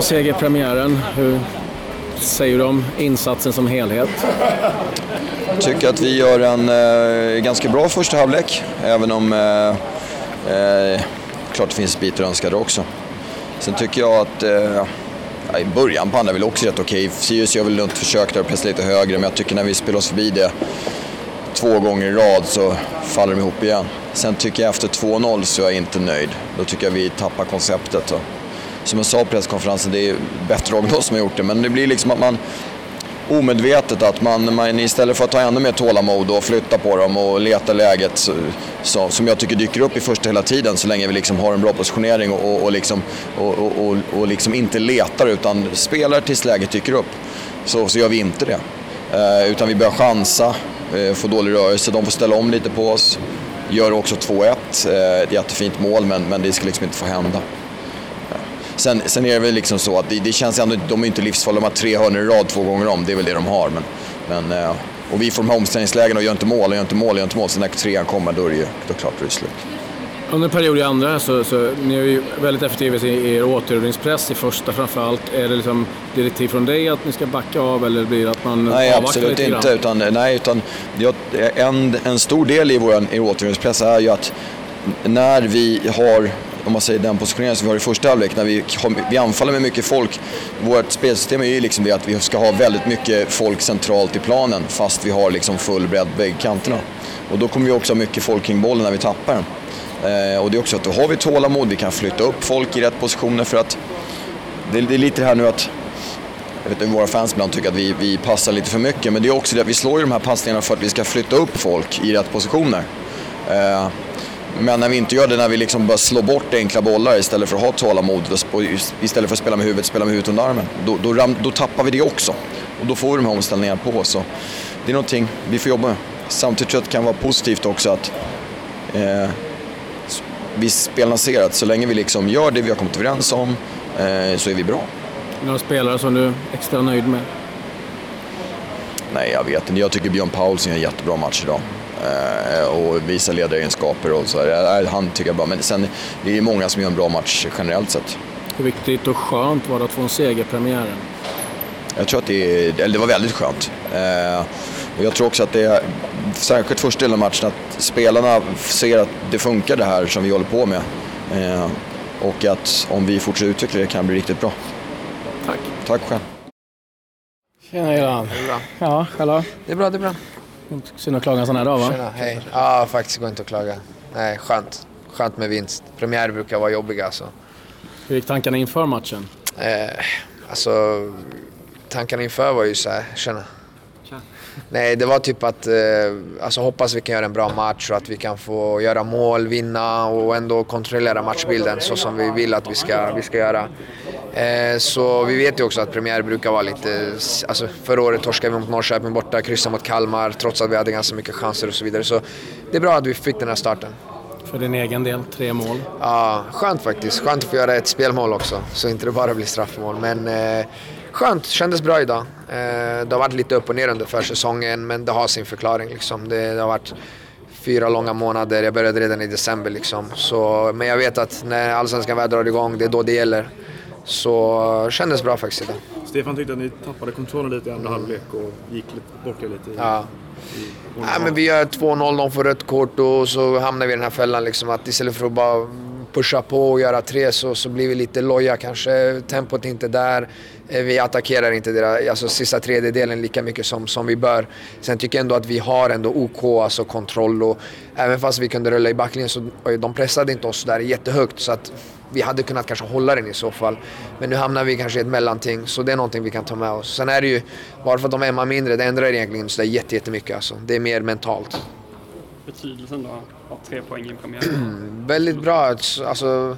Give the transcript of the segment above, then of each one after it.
en seger i premiären. Hur säger du om insatsen som helhet? Jag tycker att vi gör en eh, ganska bra första halvlek, även om eh, eh, klart det finns bitar önskade också. Sen tycker jag att eh, i början på andra är väl också rätt okej. Okay. Sirius gör väl något försök där och pressar lite högre, men jag tycker när vi spelar oss förbi det två gånger i rad så faller de ihop igen. Sen tycker jag efter 2-0 så är jag inte nöjd. Då tycker jag vi tappar konceptet. Och som jag sa på presskonferensen, det är bättre lag som har gjort det, men det blir liksom att man omedvetet att man, man istället för att ta ännu mer tålamod och flytta på dem och leta läget så, så, som jag tycker dyker upp i första hela tiden så länge vi liksom har en bra positionering och, och, och, liksom, och, och, och liksom inte letar utan spelar tills läget dyker upp. Så, så gör vi inte det. Eh, utan vi börjar chansa, eh, får dålig rörelse, de får ställa om lite på oss. Gör också 2-1, eh, ett jättefint mål men, men det ska liksom inte få hända. Sen, sen är det väl liksom så att det, det känns ändå, de är inte livsfarliga, de har tre hörnor i rad två gånger om, det är väl det de har. Men, men, eh, och vi får de här omställningslägena och gör inte mål, och gör inte mål, och gör inte mål. Sen när trean kommer då är det ju då klart det är slut. Under en period i andra så, så ni är ju väldigt effektiva i er återövningspress i första framförallt. Är det liksom direktiv från dig att ni ska backa av eller blir det att man Nej, avvaktar absolut lite inte. Utan, nej, utan en, en stor del i vår återövningspress är ju att när vi har om man säger den positioneringen som vi har i första halvlek, när vi, vi anfaller med mycket folk. Vårt spelsystem är ju liksom det att vi ska ha väldigt mycket folk centralt i planen fast vi har liksom full bredd bägge kanterna. Och då kommer vi också ha mycket folk kring bollen när vi tappar den. Eh, och det är också att då har vi tålamod, vi kan flytta upp folk i rätt positioner för att det, det är lite det här nu att jag vet att våra fans ibland tycker att vi, vi passar lite för mycket men det är också det att vi slår ju de här passningarna för att vi ska flytta upp folk i rätt positioner. Eh, men när vi inte gör det, när vi liksom bara slår bort enkla bollar istället för att ha tålamod, istället för att spela med huvudet, spela med huvudet under armen, då, då, då tappar vi det också. Och då får vi de här omställningarna på oss. Det är någonting vi får jobba med. Samtidigt tror jag att det kan vara positivt också att eh, vi spelar Så länge vi liksom gör det vi har kommit överens om eh, så är vi bra. Några spelare som du är extra nöjd med? Nej, jag vet inte. Jag tycker Björn Paulsson gör en jättebra match idag. Eh, och visar ledaregenskaper och så. Han tycker jag bra, men sen det är många som gör en bra match generellt sett. Hur viktigt och skönt var det att få en segerpremiären? Jag tror att det, eller det var väldigt skönt. Eh, och jag tror också att det är, särskilt första delen av matchen, att spelarna ser att det funkar det här som vi håller på med. Eh, och att om vi fortsätter utveckla det kan det bli riktigt bra. Tack. Tack själv. Tjena Göran. Det är bra. Ja, själv Det är bra, det är bra. Synd att klaga en sån här dag va? Tjena, hej. Ja, faktiskt går inte att klaga. Nej, skönt. Skönt med vinst. Premiär brukar vara jobbiga alltså. Hur gick tankarna inför matchen? Eh, alltså, tankarna inför var ju så här, tjena. Nej, det var typ att eh, alltså hoppas vi kan göra en bra match och att vi kan få göra mål, vinna och ändå kontrollera matchbilden så som vi vill att vi ska, vi ska göra. Eh, så vi vet ju också att premiär brukar vara lite... Alltså förra året torskade vi mot Norrköping borta, kryssade mot Kalmar trots att vi hade ganska mycket chanser och så vidare. Så det är bra att vi fick den här starten. För din egen del, tre mål? Ja, skönt faktiskt. Skönt att få göra ett spelmål också, så inte det bara blir straffmål. Men eh, skönt, kändes bra idag. Eh, det har varit lite upp och ner under försäsongen, men det har sin förklaring. Liksom. Det, det har varit fyra långa månader, jag började redan i december. Liksom. Så, men jag vet att när allsvenskan väl drar igång, det är då det gäller. Så kändes bra faktiskt idag. Stefan tyckte att ni tappade kontrollen lite i andra halvlek och gick bort lite. Ja. Nej, men vi gör 2-0, de får rött kort och så hamnar vi i den här fällan liksom att istället för att bara pusha på och göra tre så, så blir vi lite loja kanske. Tempot är inte där. Eh, vi attackerar inte deras, alltså sista tredjedelen lika mycket som, som vi bör. Sen tycker jag ändå att vi har ändå OK, alltså kontroll och även fast vi kunde rulla i backlinjen så de pressade inte oss där jättehögt så att vi hade kunnat kanske hålla den i så fall. Men nu hamnar vi kanske i ett mellanting, så det är någonting vi kan ta med oss. Sen är det ju, bara för att de är mindre, det ändrar egentligen så jättemycket alltså. Det är mer mentalt. Betydelsen då av tre poäng i premiären? Väldigt bra. Alltså,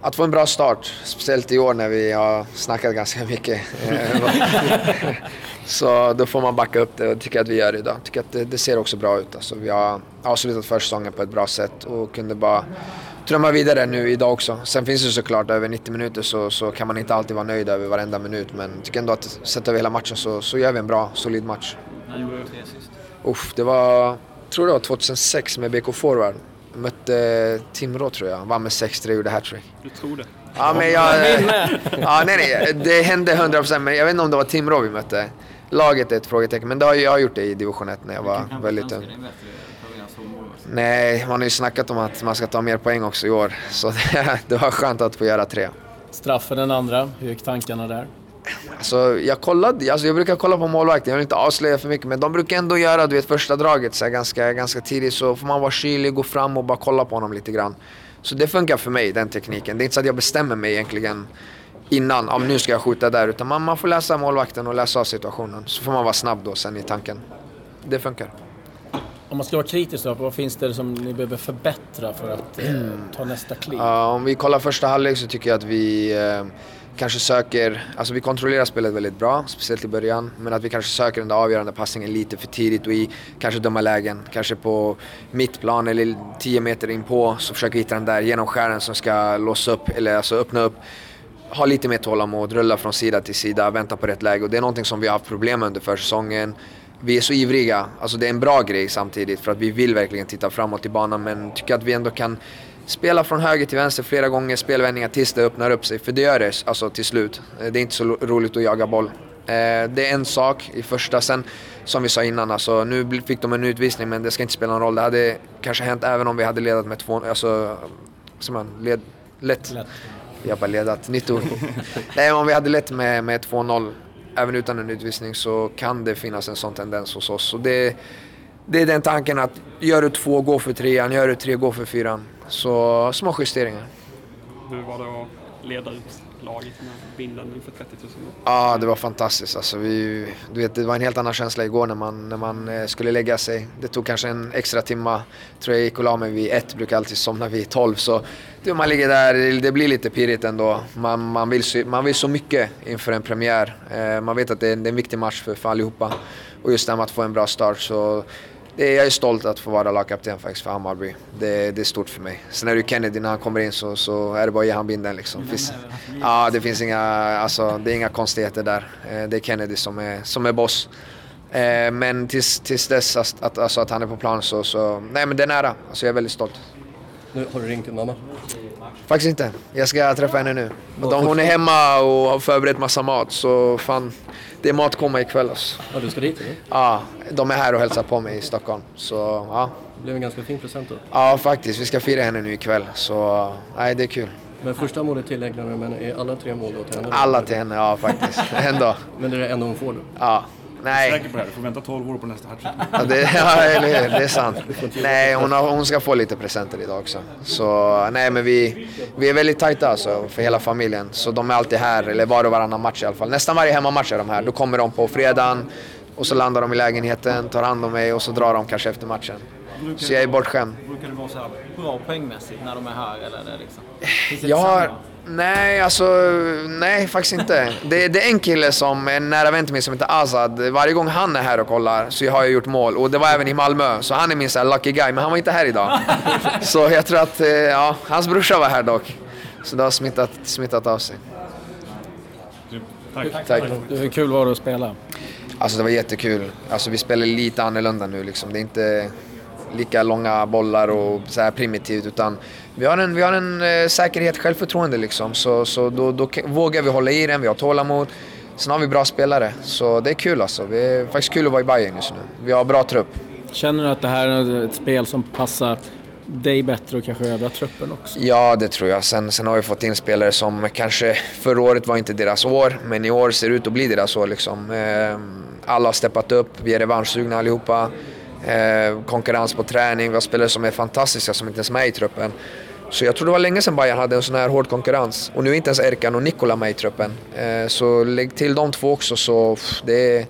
att få en bra start, speciellt i år när vi har snackat ganska mycket. så då får man backa upp det och tycker att vi gör det idag. Tycker att det, det ser också bra ut. Alltså, vi har avslutat försäsongen på ett bra sätt och kunde bara trumma vidare nu idag också. Sen finns det såklart över 90 minuter så, så kan man inte alltid vara nöjd över varenda minut men jag tycker ändå att sett över hela matchen så, så gör vi en bra, solid match. När gjorde du det sist? Uff, det var, jag tror det var 2006 med BK Forward. Jag mötte Timrå tror jag, vann med 6-3 och gjorde hattrick. Du tror det? Ja, men jag... Ja, nej, nej. Det hände 100% men jag vet inte om det var Timrå vi mötte. Laget är ett frågetecken, men det har, jag gjort det i division 1 när jag var väldigt ung. Nej, man har ju snackat om att man ska ta mer poäng också i år. Så det, det var skönt att få göra tre. Straffen den andra, hur gick tankarna där? Alltså, jag, kollade, alltså, jag brukar kolla på målvakten, jag vill inte avslöja för mycket, men de brukar ändå göra du vet, första draget så här, ganska, ganska tidigt. Så får man vara kylig, gå fram och bara kolla på honom lite grann. Så det funkar för mig, den tekniken. Det är inte så att jag bestämmer mig egentligen innan, om nu ska jag skjuta där. Utan man, man får läsa målvakten och läsa av situationen. Så får man vara snabb då sen i tanken. Det funkar. Om man ska vara kritisk då, vad finns det som ni behöver förbättra för att eh, ta nästa kliv? Uh, om vi kollar första halvlek så tycker jag att vi uh, kanske söker, alltså vi kontrollerar spelet väldigt bra, speciellt i början. Men att vi kanske söker den där avgörande passningen lite för tidigt och i kanske dumma lägen. Kanske på mittplan eller 10 meter in på så försöker vi hitta den där genomskären som ska låsa upp, eller alltså öppna upp. Ha lite mer tålamod, rulla från sida till sida, vänta på rätt läge. Och det är någonting som vi har haft problem med under försäsongen vi är så ivriga, alltså det är en bra grej samtidigt för att vi vill verkligen titta framåt i banan men tycker att vi ändå kan spela från höger till vänster flera gånger, spelvändningar tills det öppnar upp sig. För det gör det alltså till slut. Eh, det är inte så roligt att jaga boll. Eh, det är en sak i första, sen som vi sa innan, alltså, nu fick de en utvisning men det ska inte spela någon roll. Det hade kanske hänt även om vi hade ledat med två, alltså, som man, led, lätt. lätt. Jag bara ledat, nytt ord. Nej, om vi hade lett med, med 2-0 även utan en utvisning så kan det finnas en sån tendens hos oss. Så det, det är den tanken att gör du två, gå för trean, gör du tre, gå för fyran. Så små justeringar. Hur var det att leda ut laget med binden inför 30 000? Ja, det var fantastiskt. Alltså, vi, du vet, det var en helt annan känsla igår när man, när man eh, skulle lägga sig. Det tog kanske en extra timma. Tror jag gick och la mig vid ett, brukar alltid somna vid tolv. Så du, man ligger där, det blir lite pirrigt ändå. Man, man, vill, man vill så mycket inför en premiär. Eh, man vet att det är, det är en viktig match för, för allihopa. Och just det här med att få en bra start. Så det är, jag är stolt att få vara lagkapten faktiskt för Hammarby. Det, det, är stort för mig. Sen är det Kennedy, när han kommer in så, så är det bara att ge han binden liksom. Finns, ja, det finns inga, alltså, det är inga konstigheter där. Eh, det är Kennedy som är, som är boss. Eh, men tills, tills dess att, att, alltså, att han är på plan så, så, nej men det är nära. Alltså, jag är väldigt stolt. Nu, har du ringt din mamma? Faktiskt inte. Jag ska träffa henne nu. De, hon är hemma och har förberett massa mat så fan, det är matkomma ikväll alltså. Ja, du ska dit eller? Ja, de är här och hälsar på mig i Stockholm. Så ja. Det blev en ganska fin present då. Ja, faktiskt. Vi ska fira henne nu ikväll. Så nej, det är kul. Men första målet tillägnar du, men är alla tre mål då till henne? Alla till henne, ja faktiskt. Ändå. men det är det enda hon får då? Ja. Nej. Jag är säker på det här. Du får vänta 12 år på nästa hattrick. Ja, det, ja, eller hur. Det är sant. Nej, hon, har, hon ska få lite presenter idag också. Så nej, men vi, vi är väldigt tajta alltså, för hela familjen. Så de är alltid här, eller var och varannan match i alla fall. Nästan varje hemmamatch är de här. Då kommer de på fredagen och så landar de i lägenheten, tar hand om mig och så drar de kanske efter matchen. så jag är bortskämd. Brukar det vara så här bra poängmässigt när de är här eller är det liksom? Jag har, Nej, alltså nej faktiskt inte. Det, det är en kille som är en nära vän till mig som heter Azad. Varje gång han är här och kollar så har jag gjort mål. Och det var även i Malmö. Så han är min så här, lucky guy, men han var inte här idag. så jag tror att, eh, ja, hans brorsa var här dock. Så det har smittat, smittat av sig. Tack. Tack. Hur kul var det att spela? Alltså det var jättekul. Alltså vi spelar lite annorlunda nu liksom. Det är inte lika långa bollar och så här primitivt utan vi har en, vi har en eh, säkerhet, självförtroende liksom. Så, så då, då vågar vi hålla i den, vi har tålamod. Sen har vi bra spelare, så det är kul alltså. Det är faktiskt kul att vara i Bayern just nu. Vi har bra trupp. Känner du att det här är ett spel som passar dig bättre och kanske övriga truppen också? Ja, det tror jag. Sen, sen har vi fått in spelare som kanske förra året var inte deras år, men i år ser det ut att bli deras år. Liksom. Eh, alla har steppat upp, vi är revanschsugna allihopa. Eh, konkurrens på träning, vi har spelare som är fantastiska som inte ens är med i truppen. Så jag tror det var länge sedan Bayern hade en sån här hård konkurrens. Och nu är inte ens Erkan och Nikola med i truppen. Eh, så lägg till de två också så pff, det, är,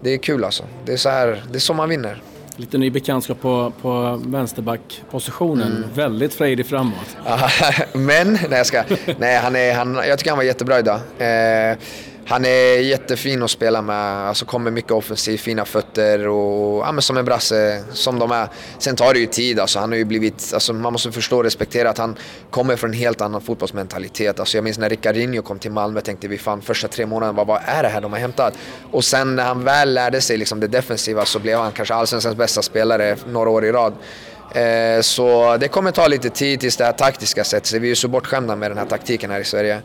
det är kul alltså. Det är så, här, det är så man vinner. Lite ny bekantskap på, på vänsterbackpositionen. Mm. Väldigt frejdig framåt. Men, nej jag ska. Nej, han är, han, jag tycker han var jättebra idag. Eh, han är jättefin att spela med, alltså kommer mycket offensivt, fina fötter och ja, men som en brasse som de är. Sen tar det ju tid, alltså, han har ju blivit, alltså, man måste förstå och respektera att han kommer från en helt annan fotbollsmentalitet. Alltså, jag minns när Ricardinho kom till Malmö tänkte vi fan första tre månaderna, vad, är det här de har hämtat? Och sen när han väl lärde sig liksom, det defensiva så blev han kanske allsvenskans bästa spelare några år i rad. Eh, så det kommer ta lite tid tills det här taktiska sätts. Vi är ju så bortskämda med den här taktiken här i Sverige.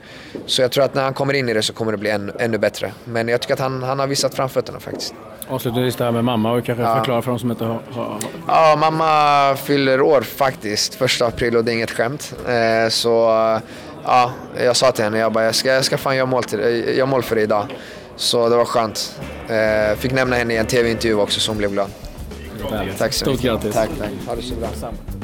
Så jag tror att när han kommer in i det så kommer det bli ännu, ännu bättre. Men jag tycker att han, han har visat framfötterna faktiskt. Avslutningsvis det här med mamma och kanske ja. förklara för de som inte har, har... Ja, mamma fyller år faktiskt första april och det är inget skämt. Eh, så ja, jag sa till henne, jag bara, jag ska, jag ska fan göra mål, till, jag mål för dig idag. Så det var skönt. Eh, fick nämna henne i en tv-intervju också så hon blev glad. Tak tak, tak, tak, tak, tak, tak, tak, tak, tak,